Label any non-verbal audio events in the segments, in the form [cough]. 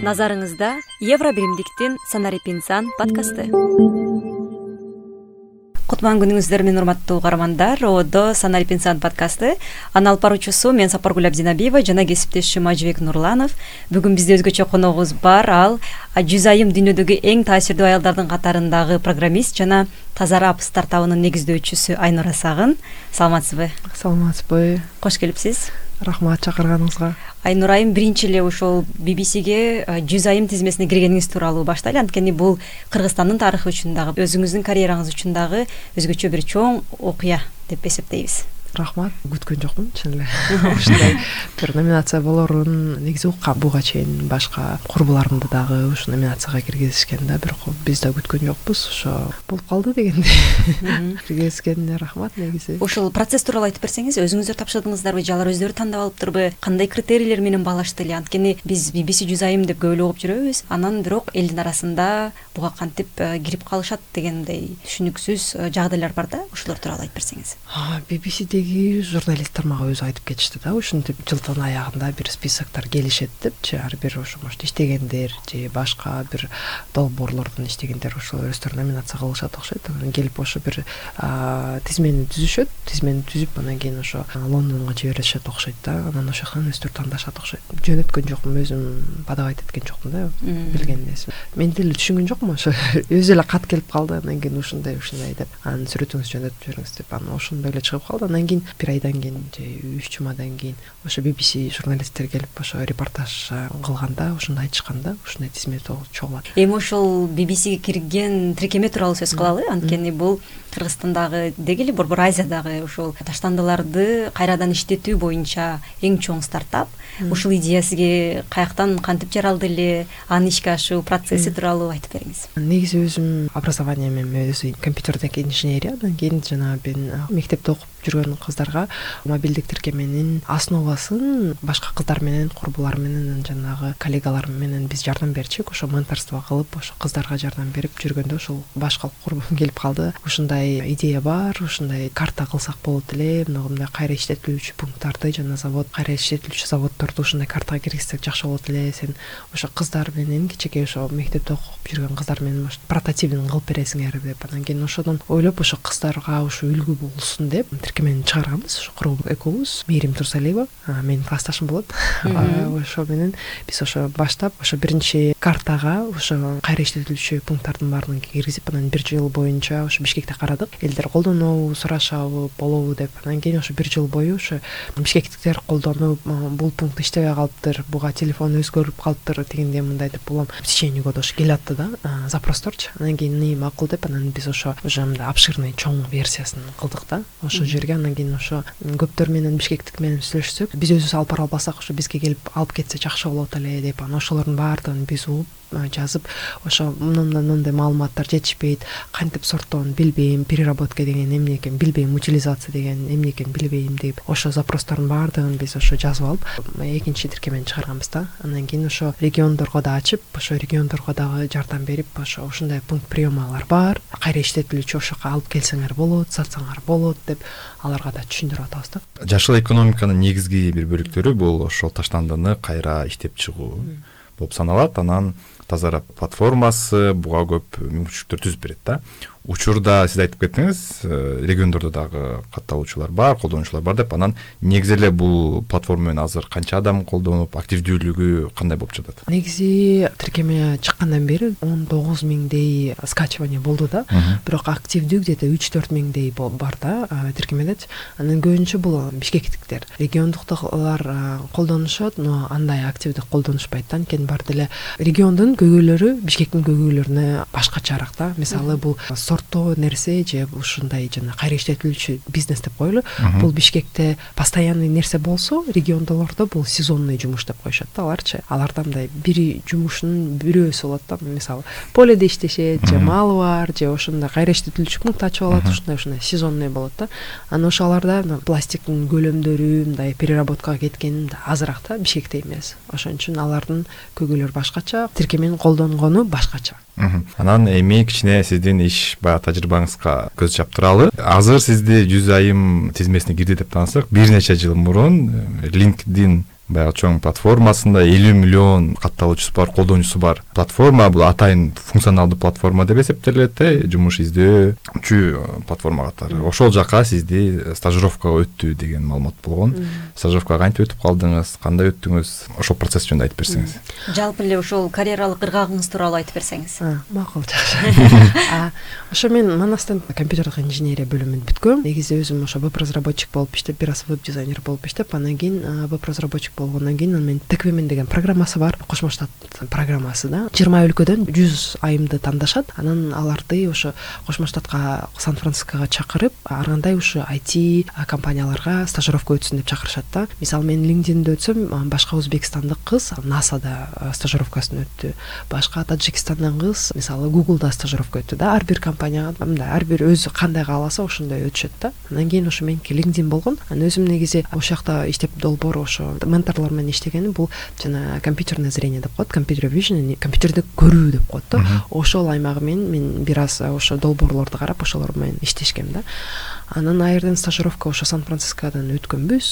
назарыңызда евро биримдиктин санарип инсан подкасты. Кутман күнүңүздөр менен урматтуу каармандар ободо санарип инсан подкасты. Анын алып баруучусу мен сапаргүл абдинабиева жана кесиптешим ажыбек нурланов. Бүгүн бизде өзгөчө коногубуз бар. Ал жүз айым дүйнөдөгү эң таасирдүү аялдардын катарындагы программист жана таза рап стартабынын негиздөөчүсү айнура сагын саламатсызбы? Саламатсызбы. Кош келипсиз. Рахмат чакырганыңызга. Айнура айым биринчи эле ошол bbcге жүз айым тизмесине киргениңиз тууралуу баштайлы анткени бул кыргызстандын тарыхы үчүн дагы өзүңүздүн карьераңыз үчүн дагы өзгөчө бир чоң окуя деп эсептейбиз рахмат. Күткөн жокмун. Чын эле. [laughs] Ушундай бир номинация болорун. Негизи уккам буга чейин башка курбуларымды дагы ушул номинацияга киргизишкен да. Бирок биз да күткөн жокпуз. Ошо болуп калды дегендей. [laughs] Киргизгенине рахмат негизи. Ошол процесс тууралуу айтып берсеңиз өзүңүздөр тапшырдыңыздарбы же алар өздөрү тандап алыптырбы кандай критерийлер менен баалашты эле? Анткени биз bbc жүз айым деп көп эле угуп жүрөбүз. Анан бирок элдин арасында буга кантип э, кирип калышат дегендей түшүнүксүз э, жагдайлар бар да? Ошолор тууралуу айтып берсеңиз bbcде журналисттер мага өзү айтып кетишти да ушинтип жылдын аягында бир списоктор келишет депчи ар бир ошо может иштегендер же башка бир долбоорлордон иштегендер ошол өздөрү номинация кылышат окшойт. Анан келип ошо бир тизмени түзүшөт. Тизмени түзүп анан кийин ошо лондонго жиберишет окшойт да. Анан ошол жактан өздөрү тандашат окшойт. Жөнөткөн жокмун өзүм подавать эткен жокмун да билген элесиң мен деле түшүнгөн жокмун ошо. [laughs] Өзү эле кат келип калды анан кийин ушундай ушундай деп. Анан сүрөтүңүздү жөнөтүп жибериңиз деп анан ошондой эле чыгып калды. Анан кийин бир айдан кийин же үч жумадан кийин ошо bbc журналисттер келип ошо репортаж кылганда ошондо айтышкан да ушундай тизме чогулат. Эми ошол bbcге кирген тиркеме тууралуу сөз кылалы. Анткени бул кыргызстандагы деги эле борбор азиядагы ушул таштандыларды кайрадан иштетүү боюнча эң чоң стартап. Ушул идея сизге каяктан кантип жаралды эле анын ишке ашуу процесси тууралуу айтып бериңиз. Негизи өзүм образованием өзү компьютердик инженерия анан кийин жанагы мен мектепте окуп жүргөн кыздарга мобилдик тиркеменин основасын башка кыздар менен курбулар менен жанагы коллегаларым менен биз жардам берчүк. Ошо менторство кылып ошо кыздарга жардам берип жүргөндө ошол башка курбум [laughs] келип калды. Ушундай идея бар ушундай карта кылсак болот эле. Мындай кайра иштетилүүчү пункттарды жана завод кайра иштетилүүчү заводдорду ушундай картага киргизсек жакшы болот эле. Сен ошо кыздар менен кичинекей ошо мектепте окуп жүргөн кыздар менен прототипин кылып бересиңер деп. Анан кийин ошодон ойлоп ошо кыздарга ушу үлгү болсун деп тиркемени чыгарганбыз. Ошо курбум экөөбүз мээрим турсалиева. Менин классташым болот. Ошо менен биз ошо баштап ошо биринчи картага ошо кайра иштетилүүчү пункттардын баардыгын киргизип анан бир жыл боюнча ошо бишкекте карадык. Элдер колдонобу сурашабы болобу деп анан кийин ошо бир жыл бою ошо бишкектиктер колдонуп бул пункт иштебей калыптыр буга телефон өзгөрүп калыптыр тигиндей мындай деп улам. В течение года ошо келип атты да запросторчу. Анан кийин макул деп анан биз ошо уже мындай обширный чоң версиясын кылдык да. Ошол жерге андан кийин ошо көптөр менен бишкектик менен сүйлөшсөк биз өзүбүз алып бара албасак ошо бизге келип алып кетсе жакшы болот эле деп анан ошолордун баардыгын биз угуп жазып ошо мындай мындай маалыматтар жетишпейт. Кантип сорттоону билбейм переработка деген эмне экенин билбейм утилизация деген эмне экенин билбейм деп ошо запростордун баардыгын биз ошо жазып алып экинчи тиркемени чыгарганбыз да. Андан кийин ошо региондорго да ачып ошо региондорго дагы жардам берип ошо ушундай пункт приемалар бар. Кайра иштетилүүчү ошол жака алып келсеңер болот сатсаңар болот деп аларга да түшүндүрүп атабыз да. Жашыл экономиканын негизги бир бөлүктөрү бул ошол таштандыны кайра иштеп чыгуу болуп саналат. Анан таза рап платформасы буга көп мүмкүнчүлүктөр түзүп берет да учурда сиз айтып кеттиңиз э, региондордо дагы катталуучулар бар колдонуучулар бар деп анан негизи эле бул платформа менен азыр канча адам колдонуп активдүүлүгү кандай болуп жатат? Негизи тиркеме чыккандан бери он тогуз миңдей скачивание болду да. Бирок активдүү где то үч төрт миңдей бар да тиркемедечи анан көбүнчө бул бишкектиктер. Региондуктагылар колдонушат но андай активдүү колдонушпайт да. Анткени баары деле региондун көйгөйлөрү бишкектин көйгөйлөрүнө башкачараак да. Мисалы бул сорттоо нерсе же ушундай жана кайра иштетилүүчү бизнес деп коелу. Бул бишкекте постоянный нерсе болсо региондолордо бул сезонный жумуш деп коюшат да аларчы. Аларда мындай бир жумушунун бирөөсү болот да мисалы поледе иштешет же малы бар же ошондой кайра иштетилүүчү пункт ачып алат ушундай ушундай сезонный болот да. Анан ошоларда пластиктин көлөмдөрү мындай переработкага кеткен мындай азыраак да бишкектей эмес. Ошон үчүн алардын көйгөйлөрү башкача тиркемени колдонгону башкача. Анан эми кичине сиздин иш баягы тажрыйбаңызга көз чаптыралы. Азыр сизди жүз айым тизмесине кирди деп таанысак бир нече жыл мурун линкдин баягы чоң платформасында элүү миллион катталуучусу бар колдонуучусу бар платформа. Бул атайын функционалдуу платформа деп эсептелет э жумуш издөөчү платформа катары. Ошол жака сизди стажировкага өттү деген маалымат болгон. Стажировкага кантип өтүп калдыңыз? Кандай өттүңүз? Ошол процесс жөнүндө айтып берсеңиз. Жалпы эле ошол карьералык ыргагыңыз тууралуу айтып берсеңиз. Макул жакшы [laughs] ошо мен манастын компьютердик инженерия бөлүмүн бүткөм. Негизи өзүм ошо веб разработчик болуп иштеп бир аз веб дизайнер болуп иштеп анан кийин веб разработчик болгондон кийин анан менин теквемен деген программасы бар кошмо штат программасы да. Жыйырма өлкөдөн жүз айымды тандашат. Анан аларды ошо кошмо штатка сан франциского чакырып ар кандай ушу айти компанияларга стажировка өтсүн деп чакырышат да. Мисалы мен лингдиндө өтсөм башка өзбекстандык кыз насада стажировкасын өттү. Башка таджикистандан кыз мисалы гуглда стажировка өттү да. Ар бир компанияга мындай ар бир өзү кандай кааласа ошондой өтүшөт да. Андан кийин ошо меники лингдин болгон. Анан өзүм негизи ошол жакта иштеп долбоор ошо менен иштегеним бул жана компьютерное зрение деп коет компьютер вижн компьютерди көрүү деп коет да. Ошол аймагы менен мен бир аз ошо долбоорлорду карап ошолор менен иштешкем да анан ал стажировка ошо сан францискодон өткөнбүз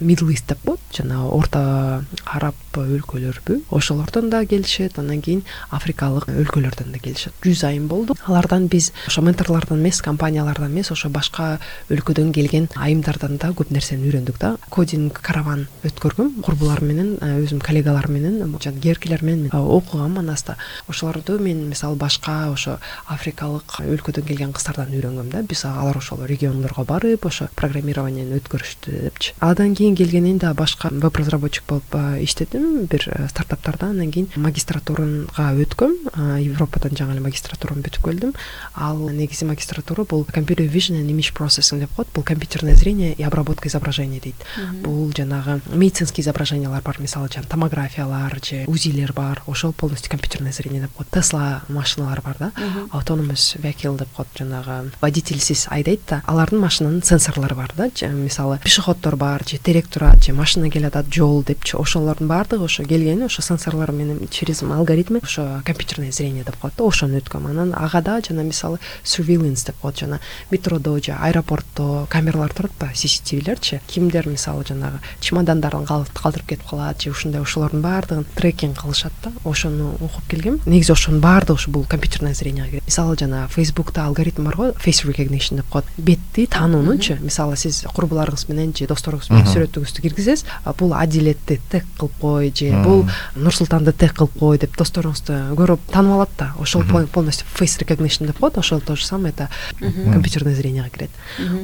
мидл ист деп коет жанагы орто араб өлкөлөрбү. Ошолордон да келишет андан кийин африкалык өлкөлөрдөн да келишет. Жүз айым болду. Алардан биз ошо менторлордон эмес компаниялардан эмес ошо башка өлкөдөн келген айымдардан да көп нерсени үйрөндүк да. Кодинг караван өткөргөм. Курбуларым менен өзүмдүн коллегаларым менен жана кейинкилер менен окугам манаста. Ошолорду мен мисалы башка ошо африкалык өлкөдөн келген кыздардан үйрөнгөм да. Биз алар ошол барып ошо программированияны өткөрүштү депчи. Андан кийин келгенин дагы башка веб разработчик болуп иштедим. Бир стартаптарда андан кийин магистратурага өткөм. Европадан жаңы эле магистратураны бүтүп келдим. Ал негизи магистратура бул компьютер вижн image processing деп коет. Бул компьютерное зрение и обработка изображения дейт. Бул жанагы медицинский изображениялар бар мисалы жана томографиялар же узилер бар. Ошол полностью компьютерное зрение деп коет. Тесла машиналар бар да. Autonomous vehicle деп коет жанагы. Водительсиз айдайт да алардын машинанын сенсорлору бар да. Мисалы пешеходдор бар же терек турат же машина келатат жол депчи ошолордун баардыгы ошо келгени ошо сенсорлор менен через алгоритмы ошо компьютерное зрение деп коет да ошону өткөм анан ага да жана мисалы surveillance деп коет жана метродо же аэропортто камералар турат cctvлерчи кимдер мисалы жанагы чемодандарын калтырып кетип калат же ушундай ошолордун баардыгын трекинг кылышат да ошону окуп келгем. Негизи ошонун баардыгы ушу бул компьютерное зренияга кирет мисалы жана фейсбукта алгоритм бар го face recognition деп коет. Бетти таануунучу мисалы сиз курбуларыңыз менен же досторуңуз менен сүрөтүңүздү киргизесиз бул адилетти тег кылып кой же бул нур султанды тег кылып кой деп досторуңузду көрүп таанып алат да. Ошол полностью face recognition деп коет ошол то же самое это компьютерное зренияга кирет.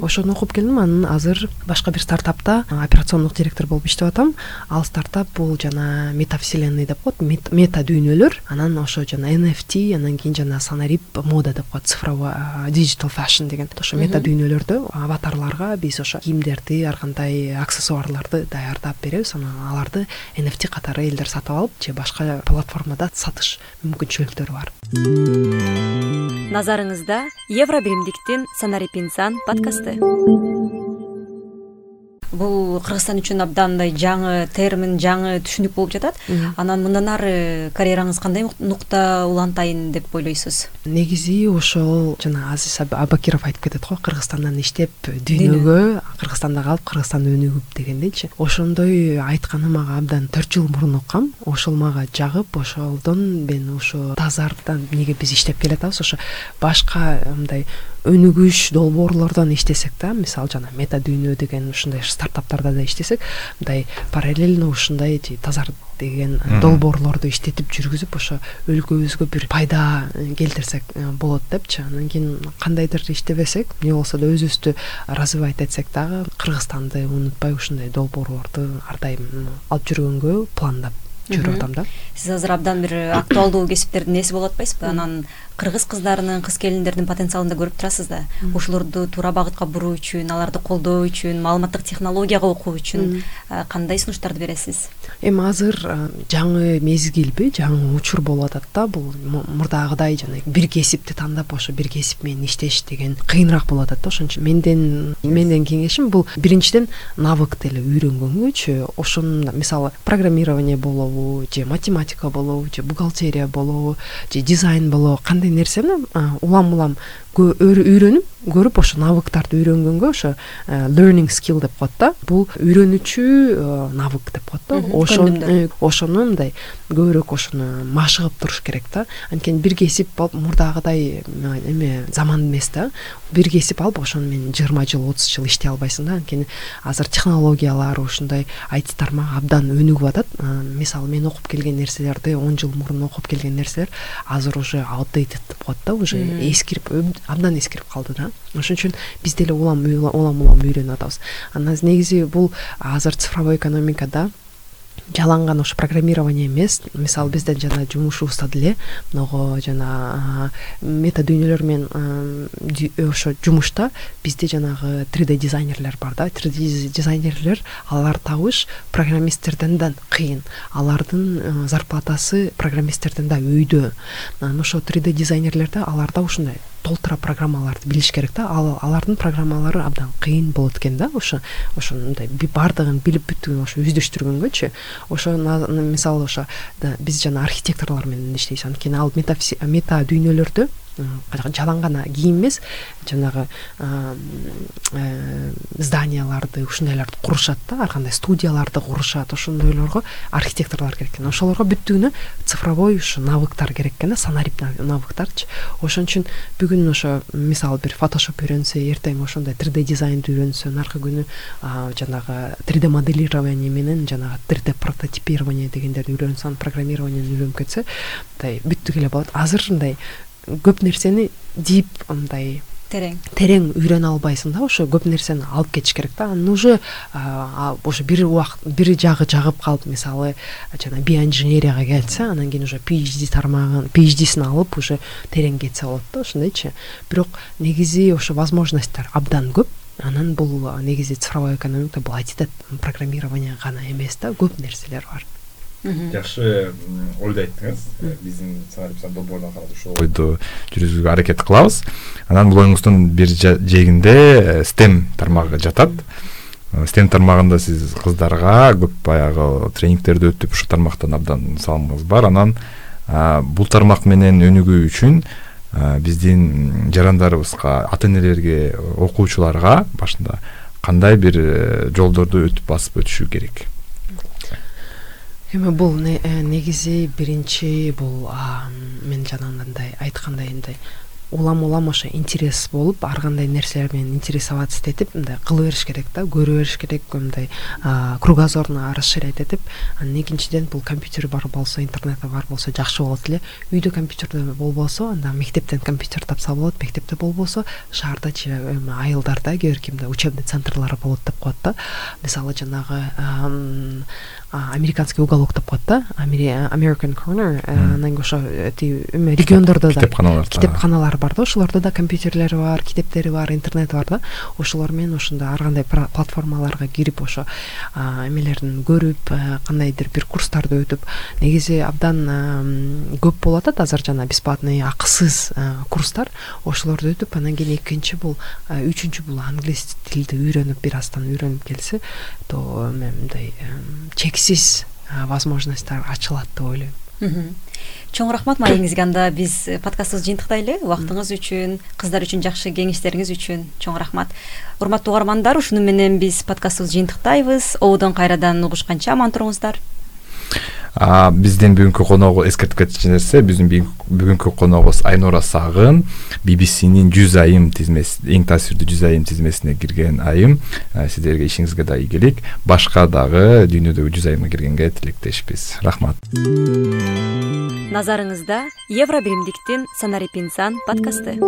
Ошону окуп келдим анан азыр башка бир стартапта операциондук директор болуп иштеп атам. Ал стартап бул жана метавселенный деп коет мета дүйнөлөр анан ошо жана nft анан кийин жана санарип мода деп коет цифровой digital fashion деген. Ошо мета аватарларга биз ошо кийимдерди ар кандай аксессуарларды даярдап беребиз анан аларды nft катары элдер сатып алып же башка платформада сатыш мүмкүнчүлүктөрү бар. Назарыңызда евро биримдиктин санарип инсан подкасты бул кыргызстан үчүн абдан мындай жаңы термин жаңы түшүнүк болуп жатат. Анан мындан ары карьераңыз кандай нукта улантайын деп ойлойсуз? Негизи ошол жана азиз абакиров айтып кетет го кыргызстандан иштеп дүйнөгө кыргызстанда калып кыргызстанды өнүгүп дегендейчи ошондой айтканы мага абдан төрт жыл мурун уккам ошол мага жагып ошолдон мен ошо тазардан эмнеге биз иштеп келатабыз? Ошо башка мындай өнүгүш долбоорлордон иштесек да мисалы жана мета дүйнө деген ушундай стартаптарда да иштесек мындай параллельно ушундай тазар деген долбоорлорду иштетип жүргүзүп ошо өлкөбүзгө бир пайда келтирсек э, болот депчи. Анан кийин кандайдыр иштебесек эмне болсо да өзүбүздү развивать этсек дагы кыргызстанды унутпай ушундай долбоорлорду ар дайым алып жүргөнгө пландап жүрүп атам да сиз азыр абдан бир [coughs] актуалдуу кесиптердин ээси болуп атпайсызбы анан кыргыз кыздарынын кыз келиндердин потенциалын да көрүп турасыз да. Ошолорду туура багытка буруу үчүн аларды колдоо үчүн маалыматтык технологияга окуу үчүн кандай сунуштарды бересиз? Эми азыр жаңы мезгилби жаңы учур болуп атат да. Бул мурдагыдай жана бир кесипти тандап ошо бир кесип менен иштеш деген кыйыныраак болуп атат да. Ошон үчүн менден менден кеңешим бул биринчиден навыкты эле үйрөнгөнгөчү ошону мисалы программирование болобу же математика болобу же бухгалтерия болобу же дизайн болобу кандай нерсени улам улам үйрөнүп көрүп ошо навыктарды үйрөнгөнгө ошо э, learning skill деп коет да. Бул үйрөнүүчү э, навык деп коет да. Ошо э, ошону мындай көбүрөөк ошону машыгып туруш керек да. Анткени бир кесип болуп мурдагыдай эме заман эмес да. Бир кесип алып ошону менен жыйырма жыл отуз жыл иштей албайсың да. Анткени азыр технологиялар ушундай айти тармагы абдан өнүгүп атат. Мисалы мен окуп келген нерселерди он жыл мурун окуп келген нерселер азыр уже аутдейтед деп коет да. Уже эскирип абдан эскирип калды да. Ошон үчүн биз деле улам улам улам үйрөнүп атабыз. Анан негизи бул азыр цифровой экономикада жалаң гана ошо программирование эмес. Мисалы биздин жана жумушубузда деле могу жана мета дүйнөлөр менен ошо жумушта бизде жанагы три д дизайнерлер бар да. Три д дизайнерлер аларды табыш программисттерден кыйын. Алардын зарплатасы программисттерден да өйдө. Анан ошо три д дизайнерлерде аларда ушундай толтура программаларды билиш керек да. Ал алардын программалары абдан кыйын болот экен да. Ошо ошондой баардыгын билип бүтүн ошо өздөштүргөнгөчү. Ошо мисалы ошо биз жана архитекторлор менен иштейбиз анткени ал мета дүйнөлөрдө жалаң гана кийим эмес. Жанагы э, зданияларды ушундайларды курушат да ар кандай студияларды курушат ошондойлорго архитекторлор керек экен. Ошолорго бүттүгүнө цифровой ушу навыктар керек экен да санарип навыктарчы. Ошон үчүн бүгүн ошо мисалы бир фотошоп үйрөнсө эртең ошондой три д дизайнды үйрөнсө наркы күнү жанагы три д моделирование менен жанагы три д прототипирование дегендерди үйрөнсө анан программированияны үйрөнүп кетсе мындай бүттүк эле болот. Азыр мындай көп нерсени дип мындай терең. терең үйрөнө албайсың да ошо көп нерсени алып кетиш керек да. Анан уже ошо бир убакыт бир жагы жагып калып мисалы жана биоинженерияга келсе анан кийин уже phd тармагын phdsин алып уже терең кетсе болот да ошондойчу бирок негизи ошо возможностьтор абдан көп. Анан бул негизи цифровой экономика бул атат программирование гана эмес да көп нерселер бар жакшы ойду айттыңыз. Э, биздин долбоордон карап ушул ойду жүргүзүүгө аракет кылабыз. Анан бул оюңуздун бир жээгинде стем тармагы жатат. Стем тармагында сиз кыздарга көп баягы тренингтерди өтүп ушул тармактан абдан салымыңыз бар. Анан бул тармак менен өнүгүү үчүн биздин жарандарыбызга ата энелерге окуучуларга башында кандай бир э, жолдорду өтүп басып өтүшү керек эми бул э, негизи биринчи бул мен жанагындай айткандай мындай улам улам ошо интерес болуп ар кандай нерселер менен интересоваться этип мындай кыла бериш керек да көрө бериш керек мындай кругозорну расширять этип анан экинчиден бул компьютер бар болсо интернет бар болсо жакшы болот эле. Үйдө компьютер болбосо анда мектептен компьютер тапса болот мектепте болбосо шаарда же айылдарда кээ бирки мындай учебный центрлар болот деп коет да. Мисалы жанагы американский уголок деп коет да american corner анан кийин ошо тиги эме региондордо да. китепканалар китепканалар бар да ошолордо да компьютерлери бар китептери бар интернети бар да. Ошолор менен ошондой ар кандай платформаларга кирип ошо эмелерин көрүп кандайдыр бир курстарды өтүп негизи абдан көп болуп атат азыр жана бесплатный акысыз курстар. Ошолорду өтүп анан кийин экинчи бул үчүнчү бул англис тилди үйрөнүп бир аздан үйрөнүп келсе то мындай чексиз возможностьтор ачылат деп ойлойм чоң рахмат маегиңизге анда биз подкастыбызды жыйынтыктайлы убактыңыз үчүн кыздар үчүн жакшы кеңештериңиз үчүн чоң рахмат. Урматтуу угармандар ушуну менен биз подкастыбызды жыйынтыктайбыз. Ободон кайрадан угушканча аман туруңуздар биздин бүгүнкү коногубуз эскертип кетчү нерсе биздин бүгүнкү коногубуз айнура сагын bbcнин жүз айым тизмеси эң таасирдүү жүз айым тизмесине кирген айым. Сиздерге ишиңизге да ийгилик башка дагы дүйнөдөгү жүз айымга киргенге тилектешпиз. Рахмат. Назарыңызда евро биримдиктин санарип инсан подкасты